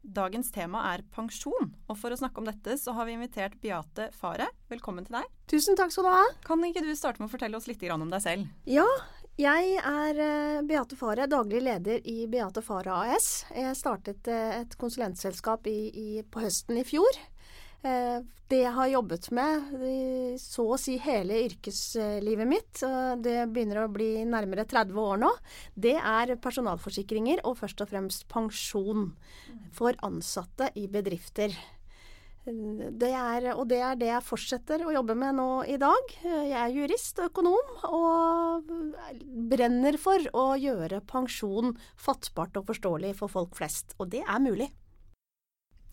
Dagens tema er pensjon. Og for å snakke om dette, så har vi invitert Beate Fare. Velkommen til deg. Tusen takk skal du ha. Kan ikke du starte med å fortelle oss litt om deg selv? Ja, jeg er uh, Beate Fare, daglig leder i Beate Fare AS. Jeg startet uh, et konsulentselskap i, i, på høsten i fjor. Eh, det jeg har jobbet med så å si hele yrkeslivet mitt, det begynner å bli nærmere 30 år nå, det er personalforsikringer og først og fremst pensjon for ansatte i bedrifter. Det er, og det er det jeg fortsetter å jobbe med nå i dag. Jeg er jurist og økonom, og brenner for å gjøre pensjon fattbart og forståelig for folk flest. Og det er mulig.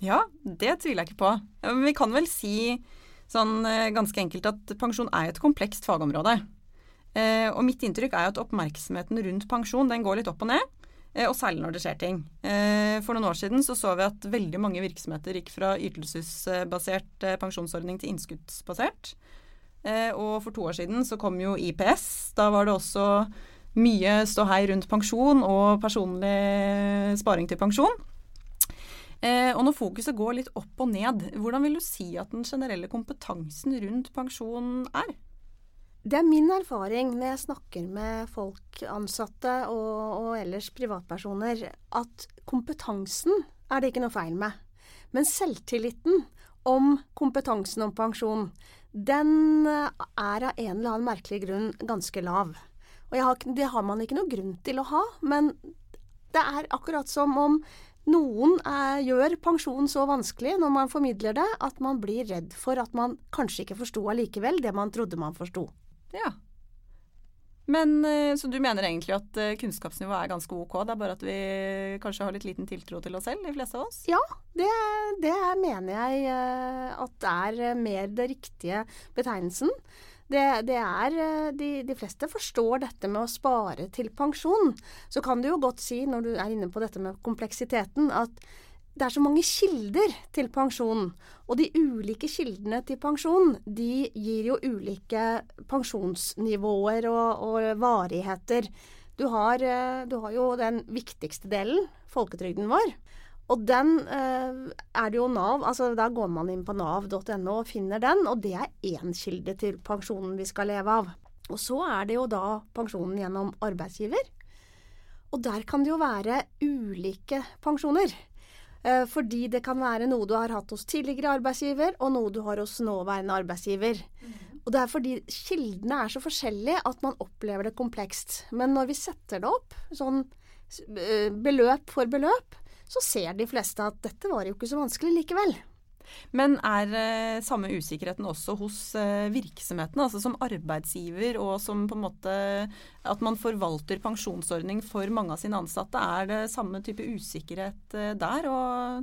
Ja, det tviler jeg ikke på. Vi kan vel si sånn eh, ganske enkelt at pensjon er et komplekst fagområde. Eh, og mitt inntrykk er at oppmerksomheten rundt pensjon den går litt opp og ned. Eh, og særlig når det skjer ting. For noen år siden så, så vi at veldig mange virksomheter gikk fra ytelsesbasert pensjonsordning til innskuddsbasert. Og for to år siden så kom jo IPS. Da var det også mye ståhei rundt pensjon og personlig sparing til pensjon. Eh, og når fokuset går litt opp og ned, hvordan vil du si at den generelle kompetansen rundt pensjon er? Det er min erfaring når jeg snakker med folk, ansatte og, og ellers privatpersoner, at kompetansen er det ikke noe feil med. Men selvtilliten om kompetansen om pensjon, den er av en eller annen merkelig grunn ganske lav. Og har, det har man ikke noe grunn til å ha, men det er akkurat som om noen er, gjør pensjon så vanskelig når man formidler det, at man blir redd for at man kanskje ikke forsto allikevel det man trodde man forsto. Ja. Men eh, Så du mener egentlig at eh, kunnskapsnivået er ganske ok, det er bare at vi kanskje har litt liten tiltro til oss selv, de fleste av oss? Ja, det, det mener jeg eh, at er mer det riktige betegnelsen. Det, det er eh, de, de, fleste forstår dette med å spare til pensjon. Så kan du jo godt si, når du er inne på dette med kompleksiteten, at det er så mange kilder til pensjon. Og de ulike kildene til pensjon, de gir jo ulike pensjonsnivåer og, og varigheter. Du har, eh, du har jo den viktigste delen, folketrygden vår. Og den eh, er det jo Nav altså Da går man inn på nav.no og finner den, og det er én kilde til pensjonen vi skal leve av. Og så er det jo da pensjonen gjennom arbeidsgiver. Og der kan det jo være ulike pensjoner. Eh, fordi det kan være noe du har hatt hos tidligere arbeidsgiver, og noe du har hos nåværende arbeidsgiver. Mm. Og det er fordi kildene er så forskjellige at man opplever det komplekst. Men når vi setter det opp, sånn eh, beløp for beløp, så ser de fleste at dette var jo ikke så vanskelig likevel. Men er eh, samme usikkerheten også hos eh, virksomhetene, altså som arbeidsgiver og som på en måte at man forvalter pensjonsordning for mange av sine ansatte? Er det samme type usikkerhet eh, der?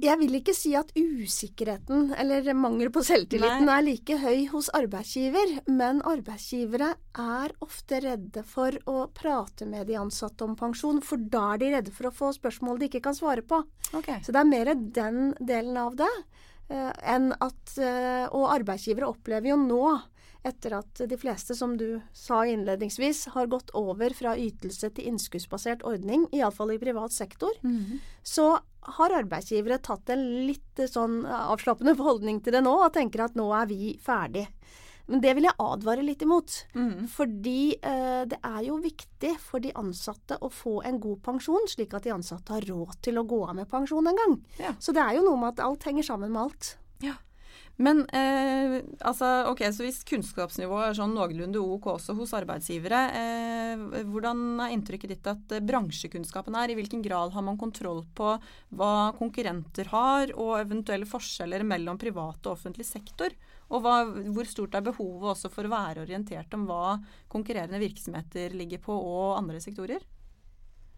Jeg vil ikke si at usikkerheten eller mangel på selvtilliten Nei. er like høy hos arbeidsgiver, men arbeidsgivere er ofte redde for å prate med de ansatte om pensjon, for da er de redde for å få spørsmål de ikke kan svare på. Okay. Så det er mer den delen av det. Eh, enn at eh, Og arbeidsgivere opplever jo nå, etter at de fleste, som du sa innledningsvis, har gått over fra ytelse til innskuddsbasert ordning, iallfall i privat sektor, mm -hmm. så har arbeidsgivere tatt en litt sånn avslappende holdning til det nå, og tenker at nå er vi ferdig. Men det vil jeg advare litt imot. Mm. Fordi eh, det er jo viktig for de ansatte å få en god pensjon, slik at de ansatte har råd til å gå av med pensjon en gang. Ja. Så det er jo noe med at alt henger sammen med alt. Ja. Men eh, altså, ok, så hvis kunnskapsnivået er sånn noenlunde ok også hos arbeidsgivere, eh, hvordan er inntrykket ditt at bransjekunnskapen er? I hvilken grad har man kontroll på hva konkurrenter har, og eventuelle forskjeller mellom privat og offentlig sektor? Og hva, hvor stort er behovet også for å være orientert om hva konkurrerende virksomheter ligger på, og andre sektorer?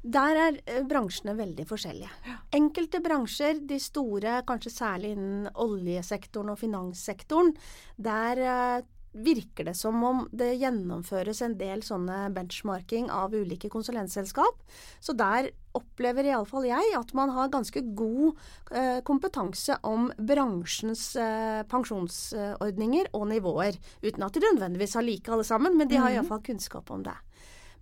Der er eh, bransjene veldig forskjellige. Ja. Enkelte bransjer, de store, kanskje særlig innen oljesektoren og finanssektoren, der, eh, virker det som om det gjennomføres en del sånne benchmarking av ulike konsulentselskap. Så der opplever iallfall jeg at man har ganske god eh, kompetanse om bransjens eh, pensjonsordninger og nivåer. Uten at de nødvendigvis har like alle sammen, men de har iallfall kunnskap om det.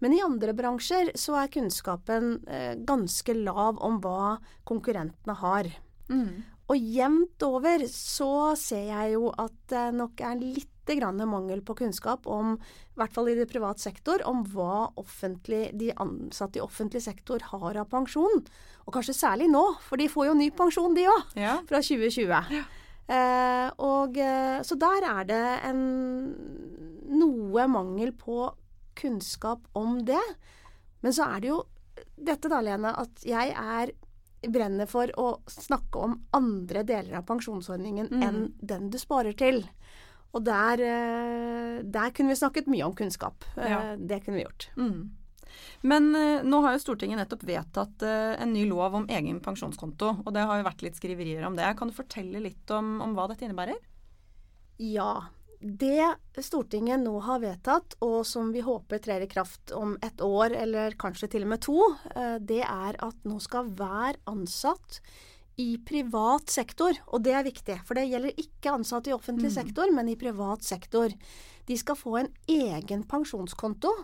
Men i andre bransjer så er kunnskapen eh, ganske lav om hva konkurrentene har. Mm. Og jevnt over så ser jeg jo at det nok er litt mangel på kunnskap om, i hvert fall i det privat sektor, om hva de ansatte i offentlig sektor har av pensjon. Og kanskje særlig nå, for de får jo ny pensjon de òg, ja. fra 2020. Ja. Eh, og, eh, så der er det en, noe mangel på kunnskap om det. Men så er det jo dette da, Lene, at jeg er brenner for å snakke om andre deler av pensjonsordningen mm. enn den du sparer til. Og der, eh, der, kunne vi snakket mye om kunnskap. Eh, ja. Det kunne vi gjort. Mm. Men eh, nå har jo Stortinget nettopp vedtatt en ny lov om egen pensjonskonto. Og det har jo vært litt skriverier om det. Kan du fortelle litt om, om hva dette innebærer? Ja. Det Stortinget nå har vedtatt, og som vi håper trer i kraft om et år, eller kanskje til og med to, eh, det er at nå skal hver ansatt i privat sektor, og det er viktig, for det gjelder ikke ansatte i offentlig mm. sektor, men i privat sektor, de skal få en egen pensjonskonto.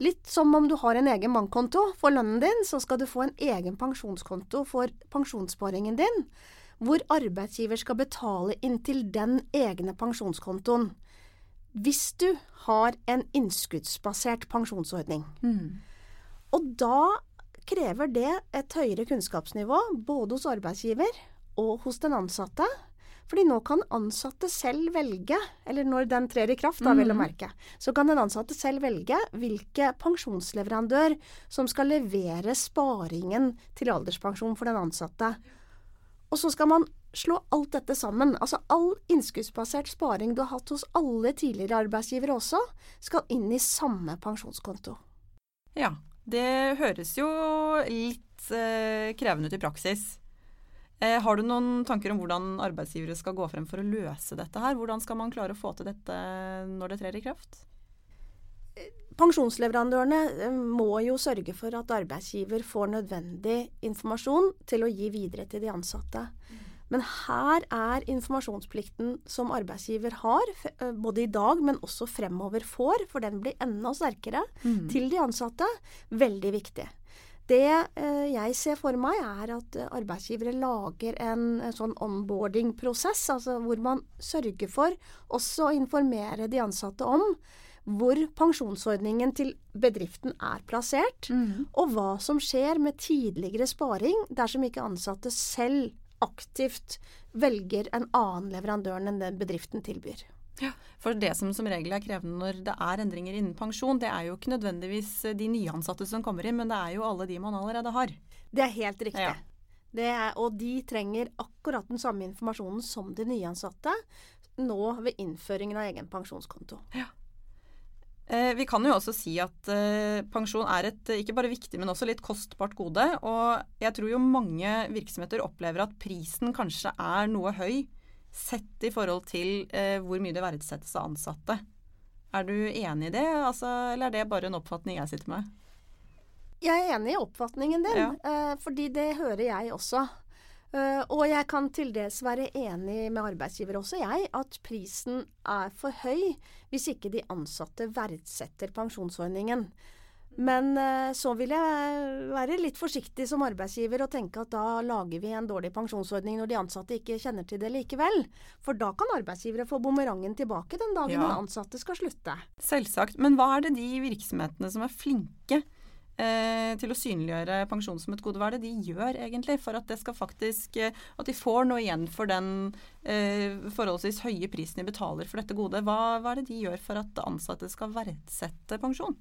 Litt som om du har en egen bankkonto for lønnen din, så skal du få en egen pensjonskonto for pensjonssparingen din hvor arbeidsgiver skal betale inn til den egne pensjonskontoen. Hvis du har en innskuddsbasert pensjonsordning. Mm. Og da krever det et høyere kunnskapsnivå både hos arbeidsgiver og hos den ansatte. Fordi nå kan ansatte selv velge, eller når den trer i kraft, da vel å mm. merke, så kan den ansatte selv velge hvilke pensjonsleverandør som skal levere sparingen til alderspensjon for den ansatte. Og så skal man slå alt dette sammen. Altså all innskuddsbasert sparing du har hatt hos alle tidligere arbeidsgivere også, skal inn i samme pensjonskonto. Ja. Det høres jo litt eh, krevende ut i praksis. Eh, har du noen tanker om hvordan arbeidsgivere skal gå frem for å løse dette her? Hvordan skal man klare å få til dette når det trer i kraft? Pensjonsleverandørene eh, må jo sørge for at arbeidsgiver får nødvendig informasjon til å gi videre til de ansatte. Men her er informasjonsplikten som arbeidsgiver har, eh, både i dag, men også fremover får, for den blir enda sterkere, mm. til de ansatte, veldig viktig. Det eh, jeg ser for meg, er at arbeidsgivere lager en, en sånn onboarding-prosess, altså hvor man sørger for også å informere de ansatte om hvor pensjonsordningen til bedriften er plassert, mm. og hva som skjer med tidligere sparing dersom ikke ansatte selv aktivt velger en annen leverandør enn den bedriften tilbyr. Ja, For det som som regel er krevende når det er endringer innen pensjon, det er jo ikke nødvendigvis de nyansatte som kommer inn, men det er jo alle de man allerede har. Det er helt riktig. Ja. Er, og de trenger akkurat den samme informasjonen som de nyansatte nå ved innføringen av egen pensjonskonto. Ja. Eh, vi kan jo også si at eh, pensjon er et ikke bare viktig, men også litt kostbart gode. Og jeg tror jo mange virksomheter opplever at prisen kanskje er noe høy sett i forhold til eh, hvor mye det verdsettes av ansatte. Er du enig i det, altså, eller er det bare en oppfatning jeg sitter med? Jeg er enig i oppfatningen din, ja. fordi det hører jeg også. Uh, og jeg kan til dels være enig med arbeidsgiver også, jeg, at prisen er for høy hvis ikke de ansatte verdsetter pensjonsordningen. Men uh, så vil jeg være litt forsiktig som arbeidsgiver og tenke at da lager vi en dårlig pensjonsordning når de ansatte ikke kjenner til det likevel. For da kan arbeidsgivere få bumerangen tilbake den dagen ja. den ansatte skal slutte. Selvsagt. Men hva er det de virksomhetene som er flinke eh, til å synliggjøre pensjon som et gode. Hva er det de gjør egentlig for at det skal faktisk eh, At de får noe igjen for den eh, forholdsvis høye prisen de betaler for dette gode? Hva, hva er det de gjør for at ansatte skal verdsette pensjon?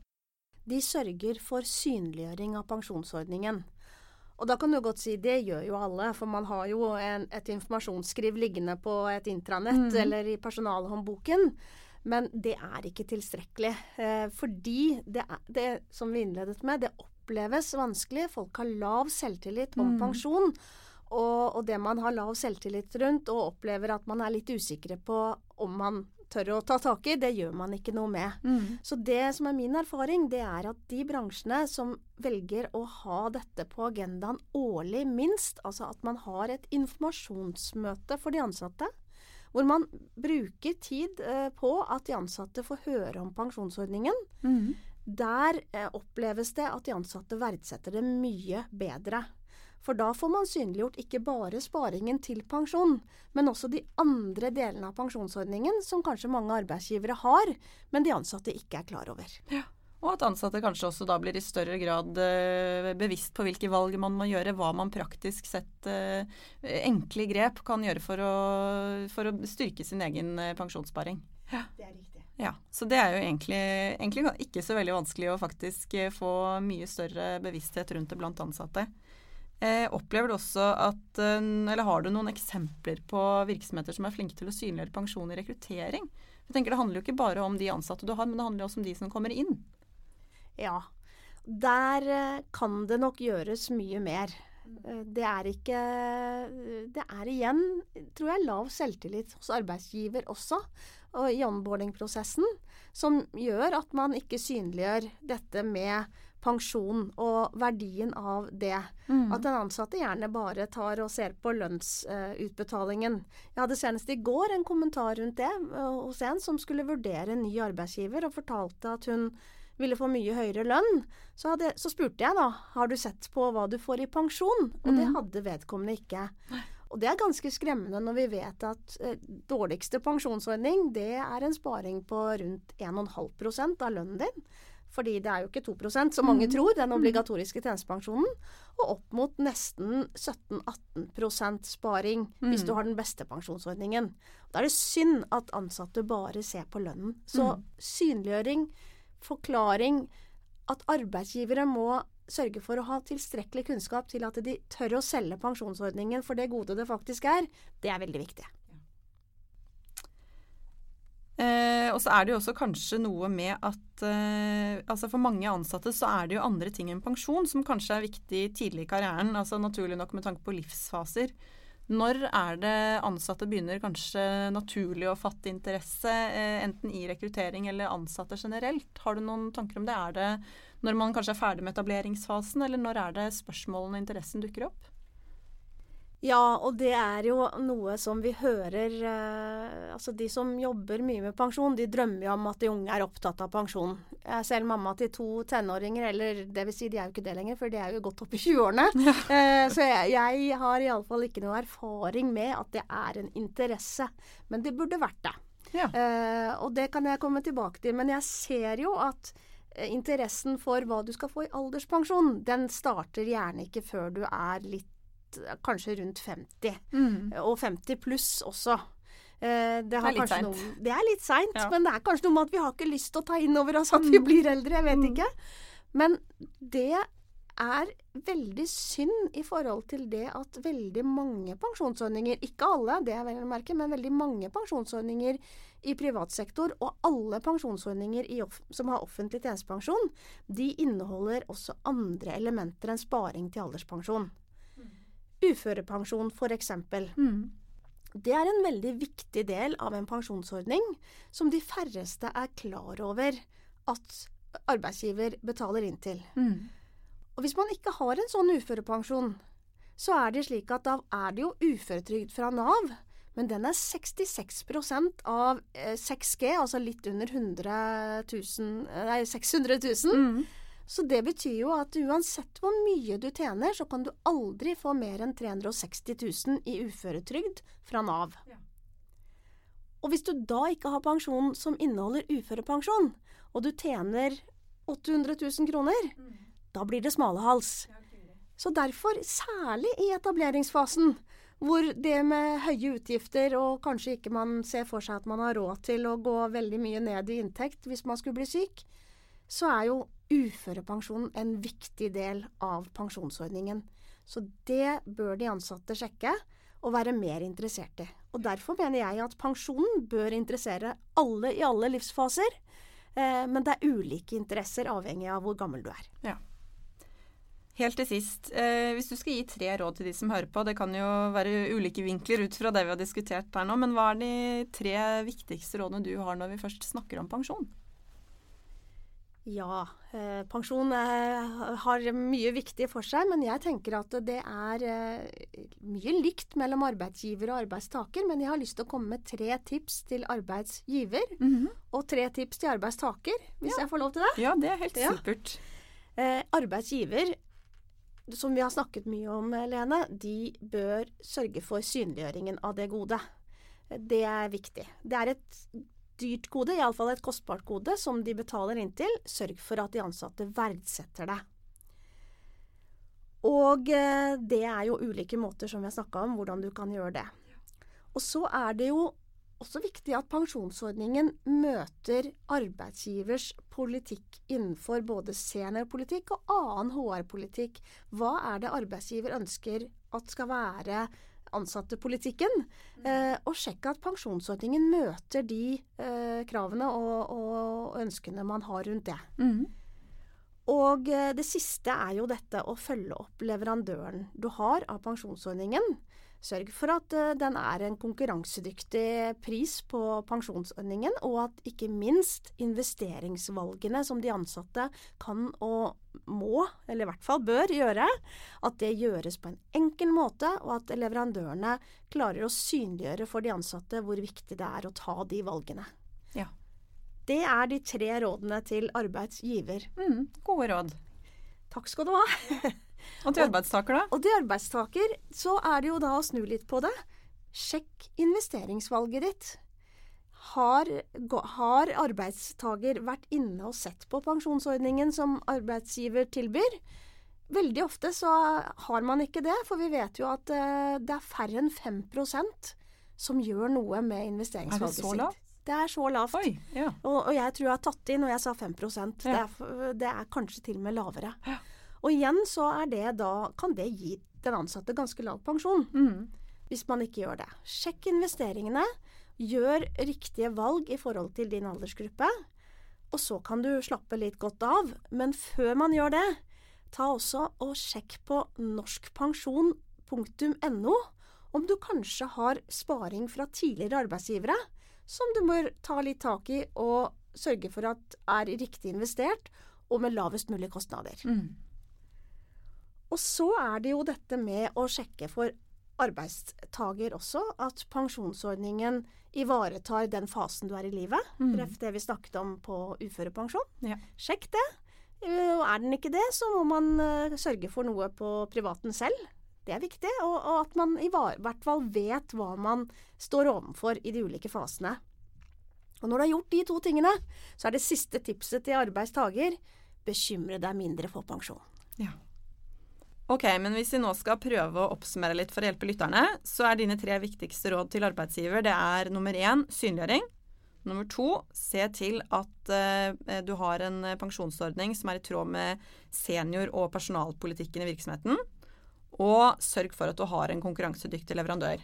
De sørger for synliggjøring av pensjonsordningen. Og da kan du godt si det gjør jo alle, for man har jo en, et informasjonsskriv liggende på et intranett mm. eller i personalhåndboken. Men det er ikke tilstrekkelig. Eh, fordi det, er, det, som vi innledet med, det oppleves vanskelig. Folk har lav selvtillit om mm. pensjon. Og, og, det man har lav selvtillit rundt, og opplever at man er litt usikre på om man tør å ta tak i, det gjør man ikke noe med. Mm. Så det som er min erfaring, det er at de bransjene som velger å ha dette på agendaen årlig minst, altså at man har et informasjonsmøte for de ansatte, hvor man bruker tid eh, på at de ansatte får høre om pensjonsordningen, Mm. der eh, oppleves det at de ansatte verdsetter det mye bedre. For da får man synliggjort ikke bare sparingen til pensjon, men også de andre delene av pensjonsordningen som kanskje mange arbeidsgivere har, men de ansatte ikke er klar over. Og at ansatte kanskje også da blir i større grad eh, bevisst på hvilke valg man må gjøre, hva man praktisk sett eh, enkle grep kan gjøre for å, for å styrke sin egen pensjonssparing. Ja. Det er riktig. Ja, Så det er jo egentlig, egentlig ikke så veldig vanskelig å faktisk eh, få mye større bevissthet rundt det blant ansatte. Eh, opplever du også at, eh, eller Har du noen eksempler på virksomheter som er flinke til å synliggjøre pensjon i rekruttering? Jeg tenker Det handler jo ikke bare om de ansatte du har, men det handler også om de som kommer inn. Ja. Der eh, kan det nok gjøres mye mer. Eh, Det er ikke Det er igjen, tror jeg, lav selvtillit hos arbeidsgiver også, og i onboarding-prosessen, som gjør at man ikke synliggjør dette med pensjon og verdien av det. At den ansatte gjerne bare tar og ser på lønnsutbetalingen. Jeg hadde senest i går en kommentar rundt det eh, hos en som skulle vurdere en ny arbeidsgiver, og fortalte at hun ville få mye høyere lønn. Så, hadde, så spurte jeg da har du sett på hva du får i pensjon, og det Mhm. hadde vedkommende ikke. Og det er ganske skremmende når vi vet at eh, dårligste pensjonsordning det er en sparing på rundt 1,5% av lønnen din. Fordi det er jo ikke 2% som mange tror, den obligatoriske tjenestepensjonen. Og opp mot nesten 17-18% sparing hvis du har den beste pensjonsordningen. Da er det synd at ansatte bare ser på lønnen. Så synliggjøring, forklaring, at arbeidsgivere må sørge for å ha tilstrekkelig kunnskap til at de tør å selge pensjonsordningen for det gode det faktisk er, det er veldig viktig. Eh, og så er det jo også kanskje noe med at eh, altså for mange ansatte så er det jo andre ting enn pensjon som kanskje er viktig tidlig i karrieren. altså Naturlig nok med tanke på livsfaser. Når er det ansatte begynner kanskje naturlig å fatte interesse, eh, enten i rekruttering eller ansatte generelt? Har du noen tanker om det? Er det når man kanskje er ferdig med etableringsfasen, eller når er det spørsmålene og interessen dukker opp? Ja, og det er jo noe som vi hører eh, Altså de som jobber mye med pensjon, de drømmer jo om at de unge er opptatt av pensjon. Jeg er selv mamma til to tenåringer, eller det vil si de er jo ikke det lenger, for de er jo godt opp i 20-årene. Eh, så jeg, jeg har iallfall ikke noe erfaring med at det er en interesse. Men det burde vært det. Ja. Eh, og det kan jeg komme tilbake til. Men jeg ser jo at eh, interessen for hva du skal få i alderspensjon, den starter gjerne ikke før du er litt kanskje rundt 50. Og 50 pluss også. Eh, det, har litt kanskje noe- det er litt seint, Ja. men det er kanskje noe med at vi har ikke lyst til å ta inn over oss at vi blir eldre. Jeg vet Mm. ikke. Men det er veldig synd i forhold til det at veldig mange pensjonsordninger, ikke alle, det er vel å merke, men veldig mange pensjonsordninger i privat sektor, og alle pensjonsordninger i som har offentlig tjenestepensjon, de inneholder også andre elementer enn sparing til alderspensjon. Uførepensjon, for eksempel. Det er en veldig viktig del av en pensjonsordning som de færreste er klar over at arbeidsgiver betaler inn til. Og hvis man ikke har en sånn uførepensjon, så er det slik at da er det jo uføretrygd fra Nav, men den er 66 av eh, 6G, altså litt under 100 000, eh, nei, 600 000. Så det betyr jo at uansett hvor mye du tjener, så kan du aldri få mer enn 360 000 i uføretrygd fra Nav. Ja. Og hvis du da ikke har pensjon som inneholder uførepensjon, og du tjener 800 000 kroner, da blir det smalehals. Så derfor, særlig i etableringsfasen, hvor det med høye utgifter og kanskje ikke man ser for seg at man har råd til å gå veldig mye ned i inntekt hvis man skulle bli syk, så er jo uførepensjonen en viktig del av pensjonsordningen. Så det bør de ansatte sjekke og være mer interessert i. Og Derfor mener jeg at pensjonen bør interessere alle i alle livsfaser. Eh, men det er ulike interesser avhengig av hvor gammel du er. Ja. Helt til sist, eh, hvis du skal gi tre råd til de som hører på, det kan jo være ulike vinkler ut fra det vi har diskutert her nå, men hva er de tre viktigste rådene du har når vi først snakker om pensjon? Ja, eh, pensjon eh, har mye viktig for seg, men jeg tenker at det er eh, mye likt mellom arbeidsgiver og arbeidstaker. Men jeg har lyst til å komme med tre tips til arbeidsgiver, og tre tips til arbeidstaker, hvis jeg får lov til det. Ja, det er helt Ja. supert. Eh, arbeidsgiver, som vi har snakket mye om, Lene, de bør sørge for synliggjøringen av det gode. Det er viktig. Det er et dyrt kode, iallfall et kostbart kode, som de betaler inn til. Sørg for at de ansatte verdsetter det. Og eh, det er jo ulike måter, som vi har snakka om, hvordan du kan gjøre det. Og så er det jo også viktig at pensjonsordningen møter arbeidsgivers politikk innenfor både seniorpolitikk og annen HR-politikk. Hva er det arbeidsgiver ønsker at skal være ansattepolitikken? Eh, og sjekke at pensjonsordningen møter de eh, kravene og, og ønskene man har rundt det. Og eh, det siste er jo dette å følge opp leverandøren du har av pensjonsordningen. Sørg for at eh, den er en konkurransedyktig pris på pensjonsordningen, og at ikke minst investeringsvalgene som de ansatte kan og må, eller i hvert fall bør gjøre, at det gjøres på en enkel måte, og at leverandørene klarer å synliggjøre for de ansatte hvor viktig det er å ta de valgene. Ja. Det er de tre rådene til arbeidsgiver. Mm, gode råd. Takk skal du ha. Og til arbeidstaker, da? Og til arbeidstaker så er det jo da å snu litt på det. Sjekk investeringsvalget ditt. Har, har arbeidstaker vært inne og sett på pensjonsordningen som arbeidsgiver tilbyr? Veldig ofte så har man ikke det, for vi vet jo at eh, det er færre enn 5 som gjør noe med investeringsvalget sitt. Er det så lavt? Det er så lavt. Oi, ja. Og, og jeg tror jeg har tatt inn, og jeg sa 5 det, er, det er kanskje til og med lavere. Ja. Og igjen så er det da, kan det gi den ansatte ganske lav pensjon, Mm. hvis man ikke gjør det. Sjekk investeringene, gjør riktige valg i forhold til din aldersgruppe, og så kan du slappe litt godt av. Men før man gjør det, ta også og sjekk på norskpensjon.no om du kanskje har sparing fra tidligere arbeidsgivere som du må ta litt tak i og sørge for at er riktig investert og med lavest mulig kostnader. Mm. Og så er det jo dette med å sjekke for arbeidstager også at pensjonsordningen ivaretar den fasen du er i livet. Mm. Ref det vi snakket om på uførepensjon. Ja. Sjekk det. Eh, Og er den ikke det, så må man eh, sørge for noe på privaten selv. Det er viktig. Og, og at man i hvert fall vet hva man står overfor i de ulike fasene. Og når du har gjort de to tingene, så er det siste tipset til arbeidstager bekymre deg mindre for pensjon. Ja. Ok, men hvis vi nå skal prøve å oppsummere litt for å hjelpe lytterne, så er dine tre viktigste råd til arbeidsgiver det er nummer én synliggjøring. Nummer to se til at uh, du har en pensjonsordning som er i tråd med senior- og personalpolitikken i virksomheten. Og sørg for at du har en konkurransedyktig leverandør.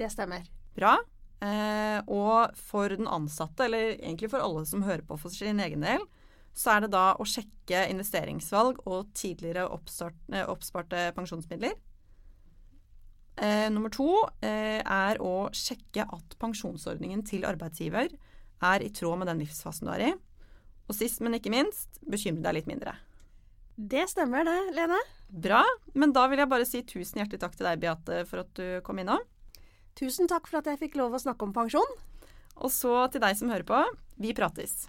Det stemmer. Bra. Uh, og for den ansatte, eller egentlig for alle som hører på for sin egen del, så er det da å sjekke investeringsvalg og tidligere oppstart, eh, oppsparte pensjonsmidler. Eh, nummer to eh, er å sjekke at pensjonsordningen til arbeidsgiver er i tråd med den livsfasen du er i. Og sist, men ikke minst, bekymre deg litt mindre. Det stemmer det, Lene. Bra. Men da vil jeg bare si tusen hjertelig takk til deg, Beate, for at du kom innom. Tusen takk for at jeg fikk lov å snakke om pensjon. Og så til deg som hører på, vi prates.